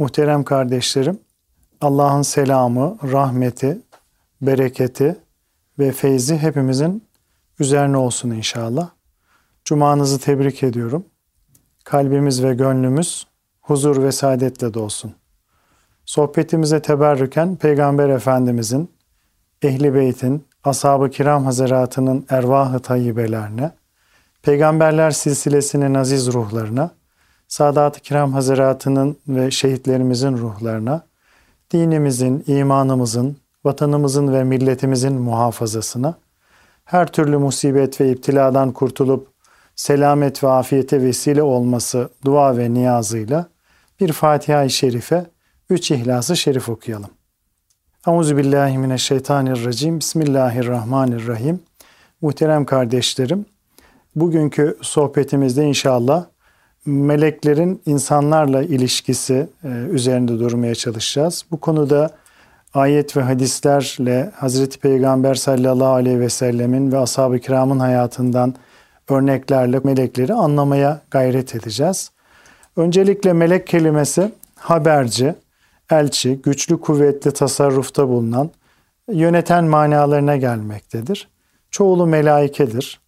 Muhterem kardeşlerim, Allah'ın selamı, rahmeti, bereketi ve feyzi hepimizin üzerine olsun inşallah. Cumanızı tebrik ediyorum. Kalbimiz ve gönlümüz huzur ve saadetle dolsun. Sohbetimize teberrüken Peygamber Efendimizin, Ehli Beyt'in, Ashab-ı Kiram Hazaratı'nın ervah-ı tayyibelerine, Peygamberler silsilesinin aziz ruhlarına, Sadat-ı Kiram Hazaratı'nın ve şehitlerimizin ruhlarına, dinimizin, imanımızın, vatanımızın ve milletimizin muhafazasına, her türlü musibet ve iptiladan kurtulup selamet ve afiyete vesile olması dua ve niyazıyla bir Fatiha-i Şerife, üç İhlas-ı Şerif okuyalım. Euzubillahimineşşeytanirracim. Bismillahirrahmanirrahim. Muhterem kardeşlerim, bugünkü sohbetimizde inşallah meleklerin insanlarla ilişkisi e, üzerinde durmaya çalışacağız. Bu konuda ayet ve hadislerle Hazreti Peygamber sallallahu aleyhi ve sellemin ve ashab-ı kiramın hayatından örneklerle melekleri anlamaya gayret edeceğiz. Öncelikle melek kelimesi haberci, elçi, güçlü kuvvetli tasarrufta bulunan, yöneten manalarına gelmektedir. Çoğulu melaikedir.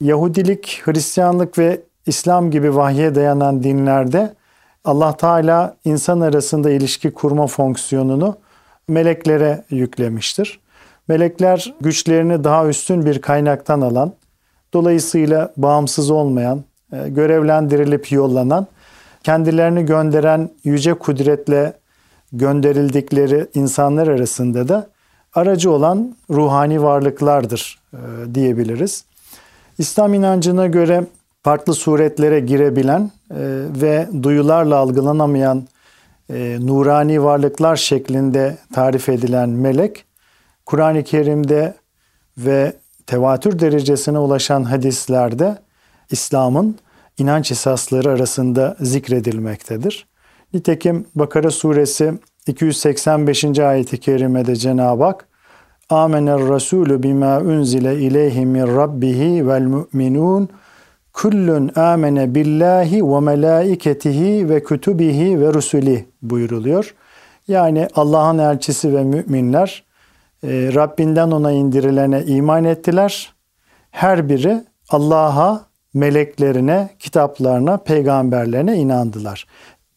Yahudilik, Hristiyanlık ve İslam gibi vahye dayanan dinlerde Allah Teala insan arasında ilişki kurma fonksiyonunu meleklere yüklemiştir. Melekler güçlerini daha üstün bir kaynaktan alan, dolayısıyla bağımsız olmayan, e, görevlendirilip yollanan, kendilerini gönderen yüce kudretle gönderildikleri insanlar arasında da aracı olan ruhani varlıklardır e, diyebiliriz. İslam inancına göre farklı suretlere girebilen e, ve duyularla algılanamayan e, nurani varlıklar şeklinde tarif edilen melek, Kur'an-ı Kerim'de ve tevatür derecesine ulaşan hadislerde İslam'ın inanç esasları arasında zikredilmektedir. Nitekim Bakara suresi 285. ayeti kerimede Cenab-ı Hak Amener Resulü bima unzile ileyhi min rabbihi vel mu'minun Kullun amene billahi ve melaiketihi ve kütübihi ve rusuli buyuruluyor. Yani Allah'ın elçisi ve müminler e, Rabbinden ona indirilene iman ettiler. Her biri Allah'a, meleklerine, kitaplarına, peygamberlerine inandılar.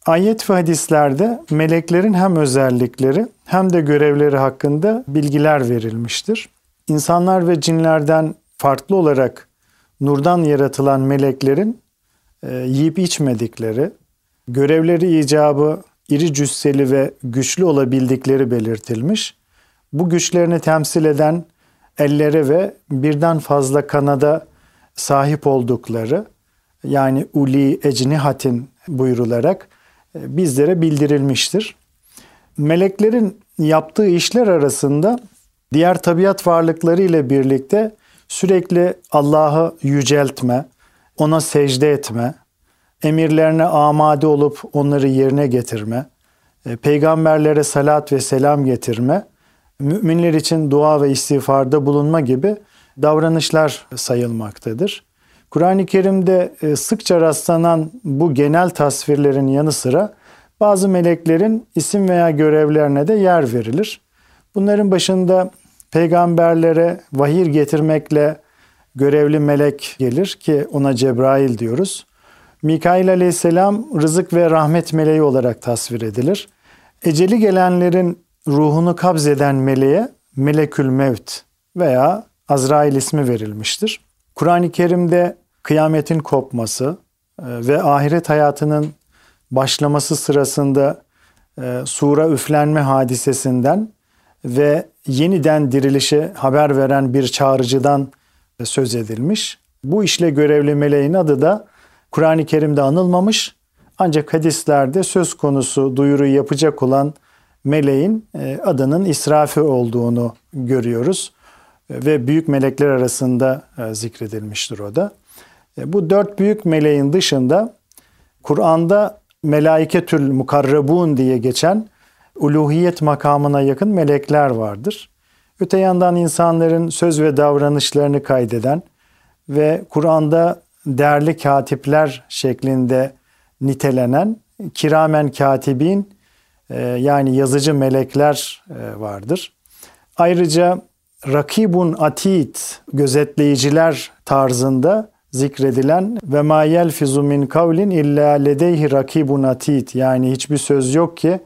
Ayet ve hadislerde meleklerin hem özellikleri hem de görevleri hakkında bilgiler verilmiştir. İnsanlar ve cinlerden farklı olarak nurdan yaratılan meleklerin e, yiyip içmedikleri, görevleri icabı iri cüsseli ve güçlü olabildikleri belirtilmiş. Bu güçlerini temsil eden elleri ve birden fazla kanada sahip oldukları yani uli ecnihatin buyrularak e, bizlere bildirilmiştir. Meleklerin yaptığı işler arasında diğer tabiat varlıkları ile birlikte sürekli Allah'ı yüceltme, ona secde etme, emirlerine amade olup onları yerine getirme, e, peygamberlere salat ve selam getirme, müminler için dua ve istiğfarda bulunma gibi davranışlar sayılmaktadır. Kur'an-ı Kerim'de e, sıkça rastlanan bu genel tasvirlerin yanı sıra bazı meleklerin isim veya görevlerine de yer verilir. Bunların başında peygamberlere vahir getirmekle görevli melek gelir ki ona Cebrail diyoruz. Mikail aleyhisselam rızık ve rahmet meleği olarak tasvir edilir. Eceli gelenlerin ruhunu kabzeden meleğe Melekül Mevt veya Azrail ismi verilmiştir. Kur'an-ı Kerim'de kıyametin kopması e, ve ahiret hayatının başlaması sırasında e, sura üflenme hadisesinden ve yeniden dirilişe haber veren bir çağrıcıdan söz edilmiş. Bu işle görevli meleğin adı da Kur'an-ı Kerim'de anılmamış ancak hadislerde söz konusu duyuruyu yapacak olan meleğin e, adının İsrafi olduğunu görüyoruz ve büyük melekler arasında e, zikredilmiştir o da. E, bu dört büyük meleğin dışında Kur'an'da melaiketül mukarrabun diye geçen uluhiyet makamına yakın melekler vardır. Öte yandan insanların söz ve davranışlarını kaydeden ve Kur'an'da değerli katipler şeklinde nitelenen kiramen katibin e, yani yazıcı melekler e, vardır. Ayrıca rakibun atit gözetleyiciler tarzında zikredilen ve ma yelfizu min kavlin illa ledeyhi rakibun atit yani hiçbir söz yok ki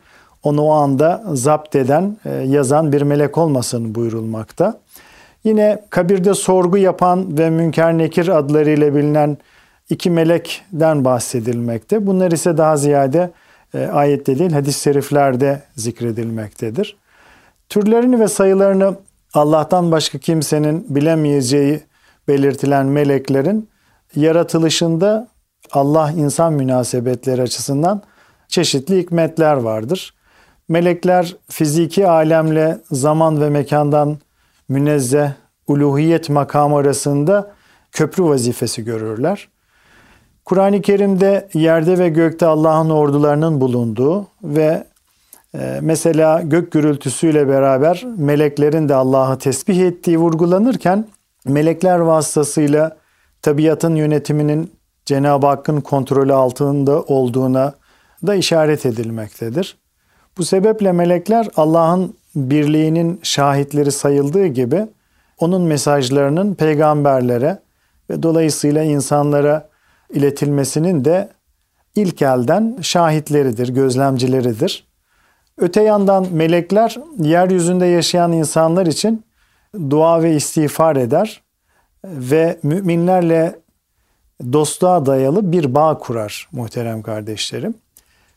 onu o anda zapt eden, e, yazan bir melek olmasın buyurulmakta. Yine kabirde sorgu yapan ve münker nekir adlarıyla bilinen iki melekten bahsedilmekte. Bunlar ise daha ziyade e, ayette değil hadis-i şeriflerde zikredilmektedir. Türlerini ve sayılarını Allah'tan başka kimsenin bilemeyeceği belirtilen meleklerin yaratılışında Allah insan münasebetleri açısından çeşitli hikmetler vardır. Melekler fiziki alemle zaman ve mekandan münezzeh, uluhiyet makamı arasında köprü vazifesi görürler. Kur'an-ı Kerim'de yerde ve gökte Allah'ın ordularının bulunduğu ve e, mesela gök gürültüsüyle beraber meleklerin de Allah'ı tesbih ettiği vurgulanırken melekler vasıtasıyla tabiatın yönetiminin Cenab-ı Hakk'ın kontrolü altında olduğuna da işaret edilmektedir. Bu sebeple melekler Allah'ın birliğinin şahitleri sayıldığı gibi onun mesajlarının peygamberlere ve dolayısıyla insanlara iletilmesinin de ilk elden şahitleridir, gözlemcileridir. Öte yandan melekler yeryüzünde yaşayan insanlar için dua ve istiğfar eder ve müminlerle dostluğa dayalı bir bağ kurar muhterem kardeşlerim.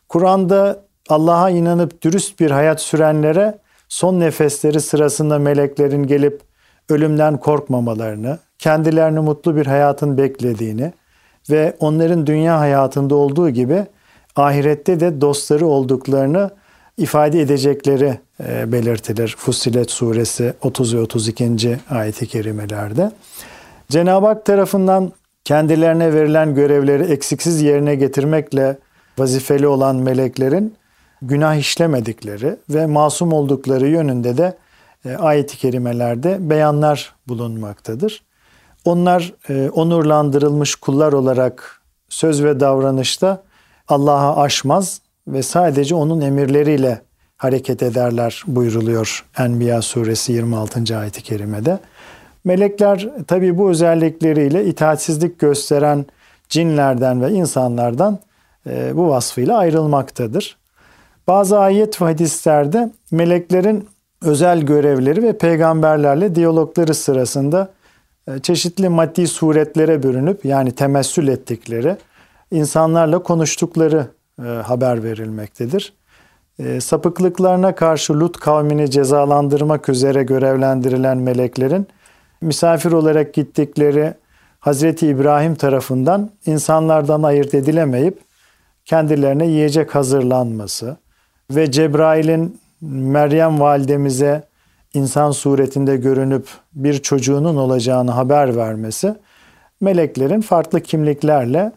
Kur'an'da Allah'a inanıp dürüst bir hayat sürenlere son nefesleri sırasında meleklerin gelip ölümden korkmamalarını, kendilerini mutlu bir hayatın beklediğini ve onların dünya hayatında olduğu gibi ahirette de dostları olduklarını ifade edecekleri e, belirtilir. Fussilet suresi 30 ve 32. ayeti kerimelerde. Cenab-ı Hak tarafından kendilerine verilen görevleri eksiksiz yerine getirmekle vazifeli olan meleklerin günah işlemedikleri ve masum oldukları yönünde de e, ayet-i kerimelerde beyanlar bulunmaktadır. Onlar e, onurlandırılmış kullar olarak söz ve davranışta Allah'a aşmaz ve sadece onun emirleriyle hareket ederler buyruluyor Enbiya suresi 26. ayet-i kerimede. Melekler tabi bu özellikleriyle itaatsizlik gösteren cinlerden ve insanlardan e, bu vasfıyla ayrılmaktadır. Bazı ayet ve hadislerde meleklerin özel görevleri ve peygamberlerle diyalogları sırasında e, çeşitli maddi suretlere bürünüp yani temessül ettikleri, insanlarla konuştukları e, haber verilmektedir. E, sapıklıklarına karşı Lut kavmini cezalandırmak üzere görevlendirilen meleklerin misafir olarak gittikleri Hazreti İbrahim tarafından insanlardan ayırt edilemeyip kendilerine yiyecek hazırlanması ve Cebrail'in Meryem validemize insan suretinde görünüp bir çocuğunun olacağını haber vermesi meleklerin farklı kimliklerle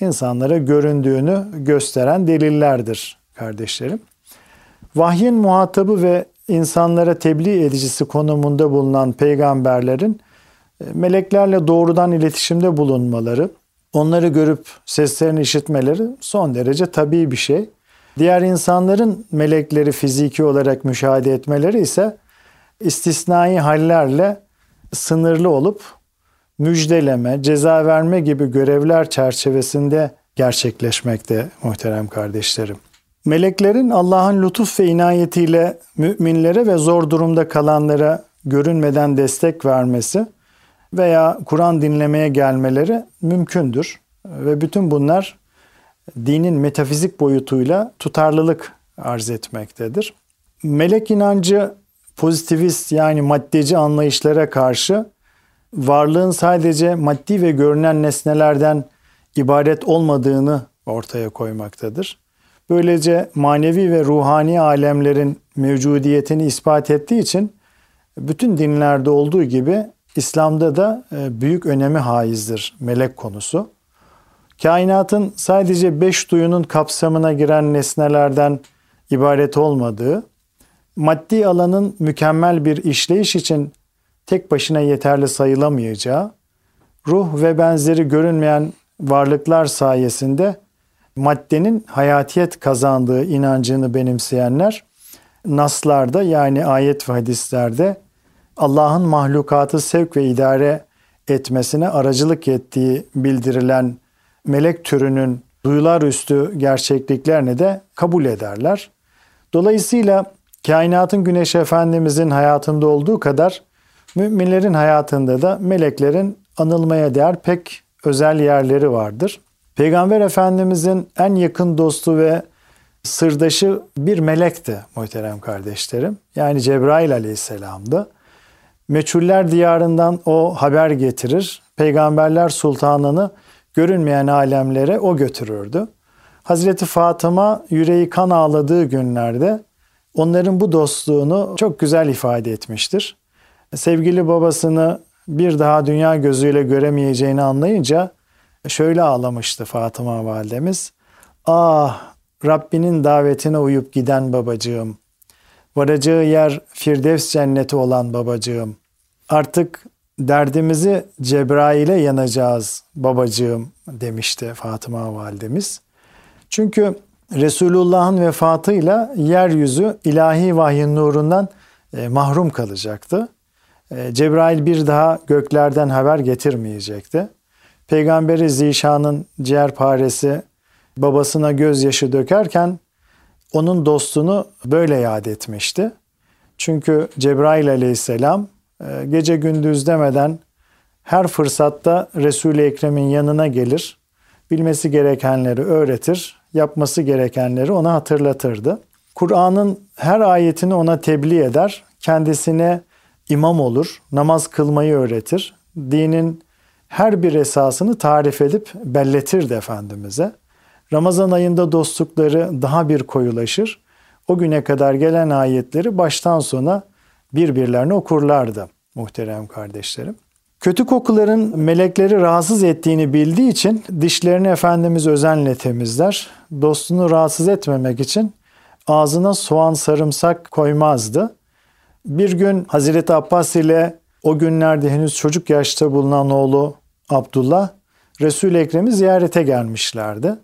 insanlara göründüğünü gösteren delillerdir kardeşlerim. Vahyin muhatabı ve insanlara tebliğ edicisi konumunda bulunan peygamberlerin e, meleklerle doğrudan iletişimde bulunmaları, onları görüp seslerini işitmeleri son derece tabii bir şey. Diğer insanların melekleri fiziki olarak müşahede etmeleri ise istisnai hallerle sınırlı olup müjdeleme, ceza verme gibi görevler çerçevesinde gerçekleşmekte muhterem kardeşlerim. Meleklerin Allah'ın lütuf ve inayetiyle müminlere ve zor durumda kalanlara görünmeden destek vermesi veya Kur'an dinlemeye gelmeleri mümkündür. Ve bütün bunlar dinin metafizik boyutuyla tutarlılık arz etmektedir. Melek inancı pozitivist yani maddeci anlayışlara karşı varlığın sadece maddi ve görünen nesnelerden ibaret olmadığını ortaya koymaktadır. Böylece manevi ve ruhani alemlerin mevcudiyetini ispat ettiği için bütün dinlerde olduğu gibi İslam'da da e, büyük önemi haizdir melek konusu. Kainatın sadece beş duyunun kapsamına giren nesnelerden ibaret olmadığı, maddi alanın mükemmel bir işleyiş için tek başına yeterli sayılamayacağı, ruh ve benzeri görünmeyen varlıklar sayesinde maddenin hayatiyet kazandığı inancını benimseyenler naslarda yani ayet ve hadislerde Allah'ın mahlukatı sevk ve idare etmesine aracılık ettiği bildirilen melek türünün duyular üstü gerçekliklerini de kabul ederler. Dolayısıyla kainatın güneş efendimizin hayatında olduğu kadar müminlerin hayatında da meleklerin anılmaya değer pek özel yerleri vardır. Peygamber Efendimizin en yakın dostu ve sırdaşı bir melekti muhterem kardeşlerim. Yani Cebrail aleyhisselamdı. Meçhuller diyarından o haber getirir. Peygamberler sultanını görünmeyen alemlere o götürürdü. Hazreti Fatıma yüreği kan ağladığı günlerde onların bu dostluğunu çok güzel ifade etmiştir. Sevgili babasını bir daha dünya gözüyle göremeyeceğini anlayınca şöyle ağlamıştı Fatıma validemiz. Ah Rabbinin davetine uyup giden babacığım. Varacağı yer Firdevs cenneti olan babacığım. Artık derdimizi Cebrail'e yanacağız babacığım demişti Fatıma validemiz. Çünkü Resulullah'ın vefatıyla yeryüzü ilahi vahyin nurundan e, mahrum kalacaktı. E, Cebrail bir daha göklerden haber getirmeyecekti. Peygamberi Zişan'ın ciğerparesi babasına gözyaşı dökerken onun dostunu böyle yad etmişti. Çünkü Cebrail aleyhisselam gece gündüz demeden her fırsatta Resul-i Ekrem'in yanına gelir, bilmesi gerekenleri öğretir, yapması gerekenleri ona hatırlatırdı. Kur'an'ın her ayetini ona tebliğ eder, kendisine imam olur, namaz kılmayı öğretir, dinin her bir esasını tarif edip belletirdi Efendimiz'e. Ramazan ayında dostlukları daha bir koyulaşır. O güne kadar gelen ayetleri baştan sona birbirlerine okurlardı muhterem kardeşlerim. Kötü kokuların melekleri rahatsız ettiğini bildiği için dişlerini Efendimiz özenle temizler. Dostunu rahatsız etmemek için ağzına soğan sarımsak koymazdı. Bir gün Hazreti Abbas ile o günlerde henüz çocuk yaşta bulunan oğlu Abdullah Resul-i Ekrem'i ziyarete gelmişlerdi.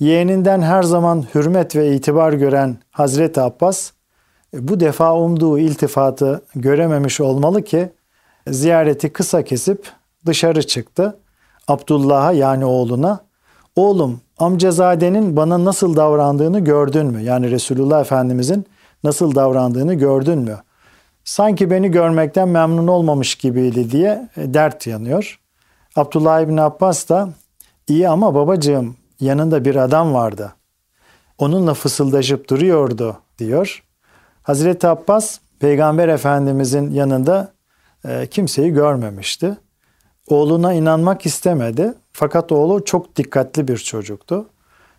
Yeğeninden her zaman hürmet ve itibar gören Hazreti Abbas bu defa umduğu iltifatı görememiş olmalı ki ziyareti kısa kesip dışarı çıktı. Abdullah'a yani oğluna oğlum amcazadenin bana nasıl davrandığını gördün mü? Yani Resulullah Efendimizin nasıl davrandığını gördün mü? Sanki beni görmekten memnun olmamış gibiydi diye e, dert yanıyor. Abdullah İbni Abbas da iyi ama babacığım yanında bir adam vardı. Onunla fısıldaşıp duruyordu diyor. Hazreti Abbas Peygamber Efendimizin yanında e, kimseyi görmemişti. Oğluna inanmak istemedi. Fakat oğlu çok dikkatli bir çocuktu.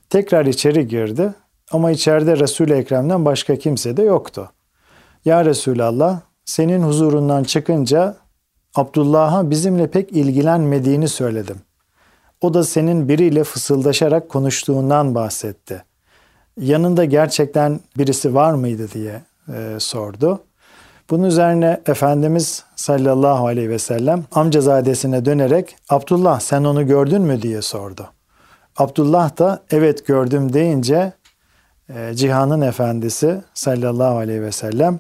Tekrar içeri girdi ama içeride Resul-i Ekrem'den başka kimse de yoktu. Ya Resulallah senin huzurundan çıkınca Abdullah'a bizimle pek ilgilenmediğini söyledim. O da senin biriyle fısıldaşarak konuştuğundan bahsetti. Yanında gerçekten birisi var mıydı diye e, sordu. Bunun üzerine Efendimiz sallallahu aleyhi ve sellem amcazadesine dönerek Abdullah sen onu gördün mü diye sordu. Abdullah da evet gördüm deyince e, cihanın efendisi sallallahu aleyhi ve sellem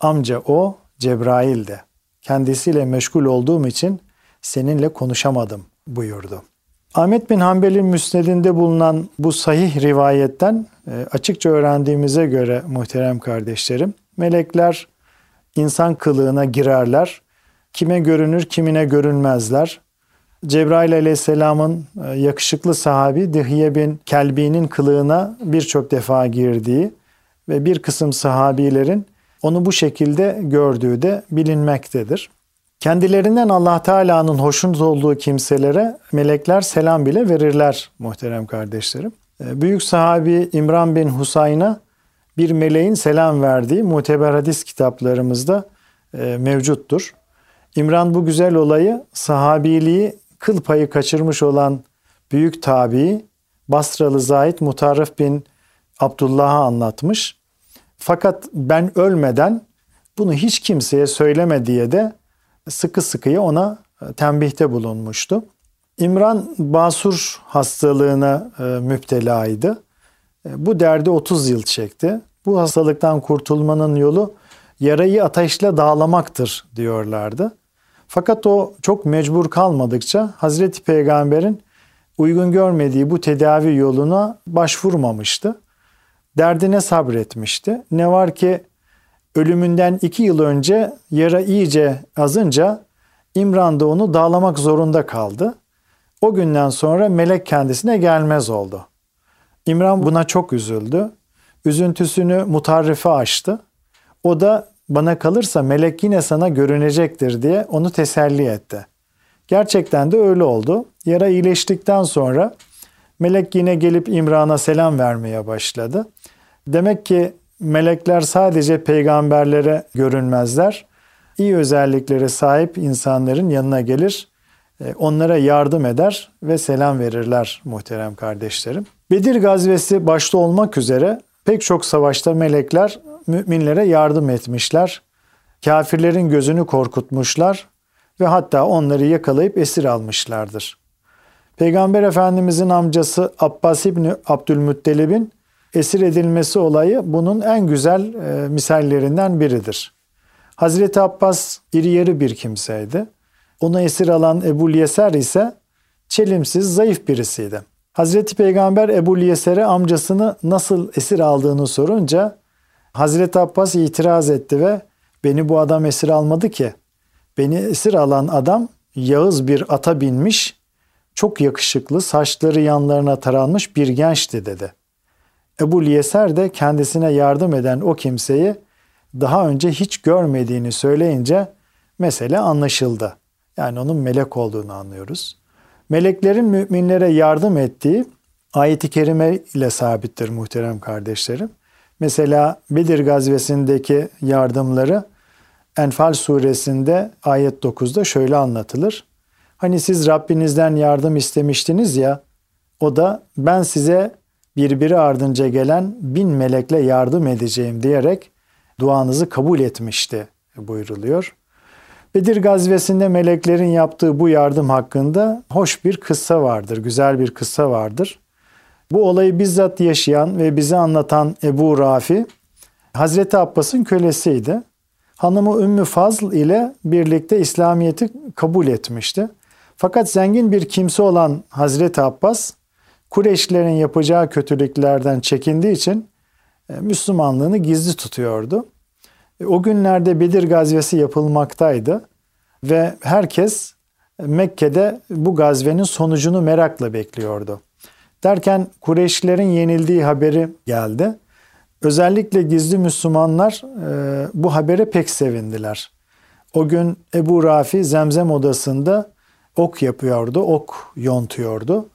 amca o Cebrail'di. Kendisiyle meşgul olduğum için seninle konuşamadım buyurdu. Ahmet bin Hanbel'in müsnedinde bulunan bu sahih rivayetten e, açıkça öğrendiğimize göre muhterem kardeşlerim, melekler insan kılığına girerler. Kime görünür, kimine görünmezler. Cebrail aleyhisselamın e, yakışıklı sahabi Dihiye bin Kelbi'nin kılığına birçok defa girdiği ve bir kısım sahabilerin onu bu şekilde gördüğü de bilinmektedir. Kendilerinden Allah Teala'nın hoşnut olduğu kimselere melekler selam bile verirler muhterem kardeşlerim. Ee, büyük sahabi İmran bin Husayn'a bir meleğin selam verdiği muteber hadis kitaplarımızda e, mevcuttur. İmran bu güzel olayı sahabiliği kıl payı kaçırmış olan büyük tabi Basralı Zahid Mutarrif bin Abdullah'a anlatmış. Fakat ben ölmeden bunu hiç kimseye söyleme diye de sıkı sıkıya ona e, tembihte bulunmuştu. İmran basur hastalığına e, müptelaydı. E, bu derdi 30 yıl çekti. Bu hastalıktan kurtulmanın yolu yarayı ateşle dağlamaktır diyorlardı. Fakat o çok mecbur kalmadıkça Hazreti Peygamber'in uygun görmediği bu tedavi yoluna başvurmamıştı. Derdine sabretmişti. Ne var ki ölümünden iki yıl önce yara iyice azınca İmran da onu dağlamak zorunda kaldı. O günden sonra melek kendisine gelmez oldu. İmran buna çok üzüldü. Üzüntüsünü mutarrife açtı. O da bana kalırsa melek yine sana görünecektir diye onu teselli etti. Gerçekten de öyle oldu. Yara iyileştikten sonra melek yine gelip İmran'a selam vermeye başladı. Demek ki melekler sadece peygamberlere görünmezler. İyi özelliklere sahip insanların yanına gelir, e, onlara yardım eder ve selam verirler muhterem kardeşlerim. Bedir gazvesi başta olmak üzere pek çok savaşta melekler müminlere yardım etmişler. Kafirlerin gözünü korkutmuşlar ve hatta onları yakalayıp esir almışlardır. Peygamber Efendimizin amcası Abbas İbni Abdülmuttalib'in esir edilmesi olayı bunun en güzel e, misallerinden biridir. Hazreti Abbas iri yarı bir kimseydi. Onu esir alan Ebu Yeser ise çelimsiz, zayıf birisiydi. Hazreti Peygamber Ebu Yeser'e amcasını nasıl esir aldığını sorunca Hazreti Abbas itiraz etti ve beni bu adam esir almadı ki. Beni esir alan adam Yağız bir ata binmiş, çok yakışıklı, saçları yanlarına taranmış bir gençti dedi. Ebu Yeser de kendisine yardım eden o kimseyi daha önce hiç görmediğini söyleyince mesele anlaşıldı. Yani onun melek olduğunu anlıyoruz. Meleklerin müminlere yardım ettiği ayet-i kerime ile sabittir muhterem kardeşlerim. Mesela Bedir gazvesindeki yardımları Enfal suresinde ayet 9'da şöyle anlatılır. Hani siz Rabbinizden yardım istemiştiniz ya, o da ben size birbiri ardınca gelen bin melekle yardım edeceğim diyerek duanızı kabul etmişti buyruluyor. Bedir gazvesinde meleklerin yaptığı bu yardım hakkında hoş bir kıssa vardır, güzel bir kıssa vardır. Bu olayı bizzat yaşayan ve bize anlatan Ebu Rafi, Hazreti Abbas'ın kölesiydi. Hanımı Ümmü Fazl ile birlikte İslamiyet'i kabul etmişti. Fakat zengin bir kimse olan Hazreti Abbas, Kureyşlilerin yapacağı kötülüklerden çekindiği için e, Müslümanlığını gizli tutuyordu. E, o günlerde Bedir gazvesi yapılmaktaydı ve herkes Mekke'de bu gazvenin sonucunu merakla bekliyordu. Derken Kureyşlilerin yenildiği haberi geldi. Özellikle gizli Müslümanlar e, bu habere pek sevindiler. O gün Ebu Rafi zemzem odasında ok yapıyordu, ok yontuyordu.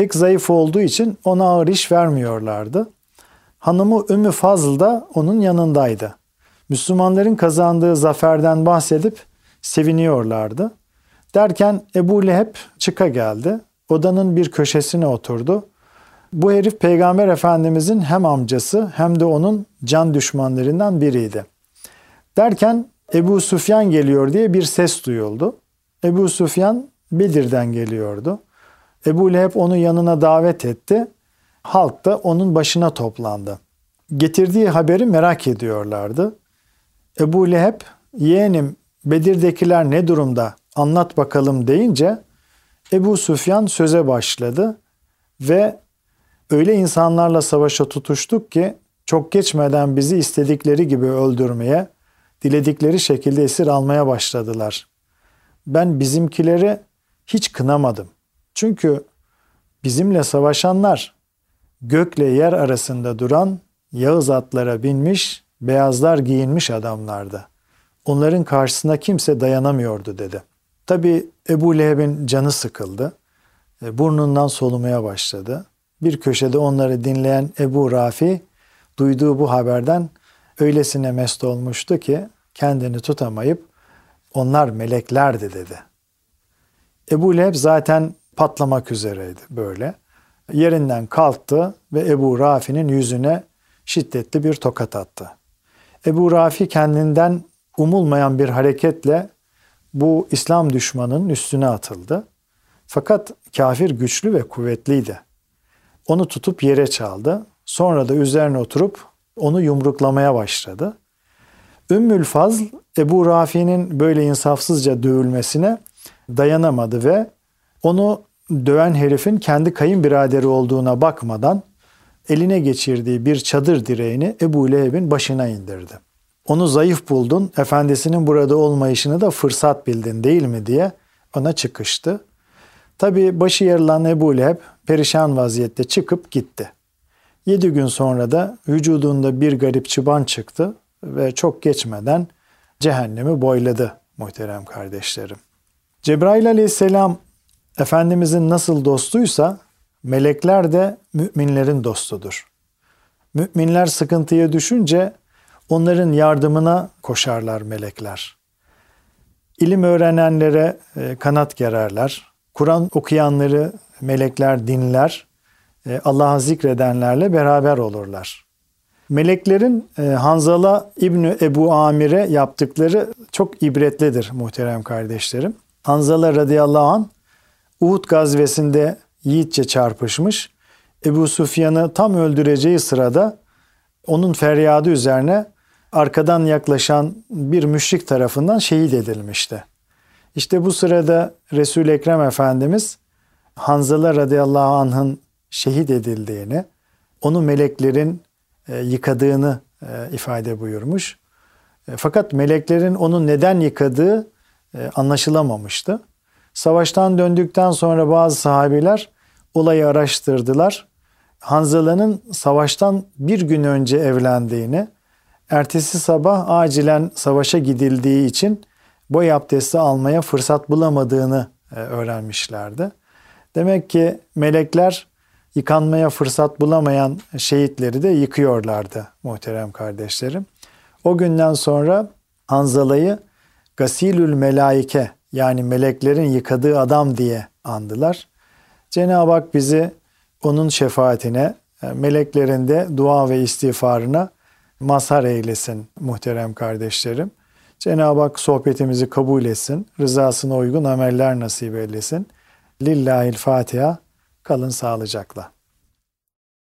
Pek zayıf olduğu için ona ağır iş vermiyorlardı. Hanımı Ümmü Fazıl da onun yanındaydı. Müslümanların kazandığı zaferden bahsedip seviniyorlardı. Derken Ebu Leheb çıka geldi. Odanın bir köşesine oturdu. Bu herif Peygamber Efendimizin hem amcası hem de onun can düşmanlarından biriydi. Derken Ebu Süfyan geliyor diye bir ses duyuldu. Ebu Süfyan Bedir'den geliyordu. Ebu Leheb onu yanına davet etti. Halk da onun başına toplandı. Getirdiği haberi merak ediyorlardı. Ebu Leheb yeğenim Bedir'dekiler ne durumda anlat bakalım deyince Ebu Süfyan söze başladı ve öyle insanlarla savaşa tutuştuk ki çok geçmeden bizi istedikleri gibi öldürmeye, diledikleri şekilde esir almaya başladılar. Ben bizimkileri hiç kınamadım. Çünkü bizimle savaşanlar gökle yer arasında duran Yağız atlara binmiş, beyazlar giyinmiş adamlardı. Onların karşısına kimse dayanamıyordu dedi. Tabi Ebu Leheb'in canı sıkıldı. E, burnundan solumaya başladı. Bir köşede onları dinleyen Ebu Rafi duyduğu bu haberden öylesine mest olmuştu ki kendini tutamayıp onlar meleklerdi dedi. Ebu Leheb zaten patlamak üzereydi böyle. Yerinden kalktı ve Ebu Rafi'nin yüzüne şiddetli bir tokat attı. Ebu Rafi kendinden umulmayan bir hareketle bu İslam düşmanının üstüne atıldı. Fakat kafir güçlü ve kuvvetliydi. Onu tutup yere çaldı. Sonra da üzerine oturup onu yumruklamaya başladı. Ümmül Fazl Ebu Rafi'nin böyle insafsızca dövülmesine dayanamadı ve onu döven herifin kendi kayınbiraderi olduğuna bakmadan eline geçirdiği bir çadır direğini Ebu Leheb'in başına indirdi. Onu zayıf buldun, efendisinin burada olmayışını da fırsat bildin değil mi diye ona çıkıştı. Tabi başı yarılan Ebu Leheb perişan vaziyette çıkıp gitti. Yedi gün sonra da vücudunda bir garip çıban çıktı ve çok geçmeden cehennemi boyladı muhterem kardeşlerim. Cebrail aleyhisselam Efendimizin nasıl dostuysa melekler de müminlerin dostudur. Müminler sıkıntıya düşünce onların yardımına koşarlar melekler. İlim öğrenenlere e, kanat gererler. Kur'an okuyanları melekler dinler. E, Allah'ı zikredenlerle beraber olurlar. Meleklerin e, Hanzala İbni Ebu Amir'e yaptıkları çok ibretlidir muhterem kardeşlerim. Hanzala radıyallahu an Uhud gazvesinde yiğitçe çarpışmış. Ebu Sufyan'ı tam öldüreceği sırada onun feryadı üzerine arkadan yaklaşan bir müşrik tarafından şehit edilmişti. İşte bu sırada resul Ekrem Efendimiz Hanzala radıyallahu anh'ın şehit edildiğini, onu meleklerin e, yıkadığını e, ifade buyurmuş. E, fakat meleklerin onu neden yıkadığı anlaşılamamıştı. Savaştan döndükten sonra bazı sahabiler olayı araştırdılar. Hanzala'nın savaştan bir gün önce evlendiğini, ertesi sabah acilen savaşa gidildiği için boy abdesti almaya fırsat bulamadığını öğrenmişlerdi. Demek ki melekler yıkanmaya fırsat bulamayan şehitleri de yıkıyorlardı muhterem kardeşlerim. O günden sonra Hanzala'yı Gasilül Melaike yani meleklerin yıkadığı adam diye andılar. Cenab-ı Hak bizi onun şefaatine, meleklerin de dua ve istiğfarına mazhar eylesin muhterem kardeşlerim. Cenab-ı Hak sohbetimizi kabul etsin, rızasına uygun ameller nasip eylesin. Lillahil Fatiha. Kalın sağlıcakla.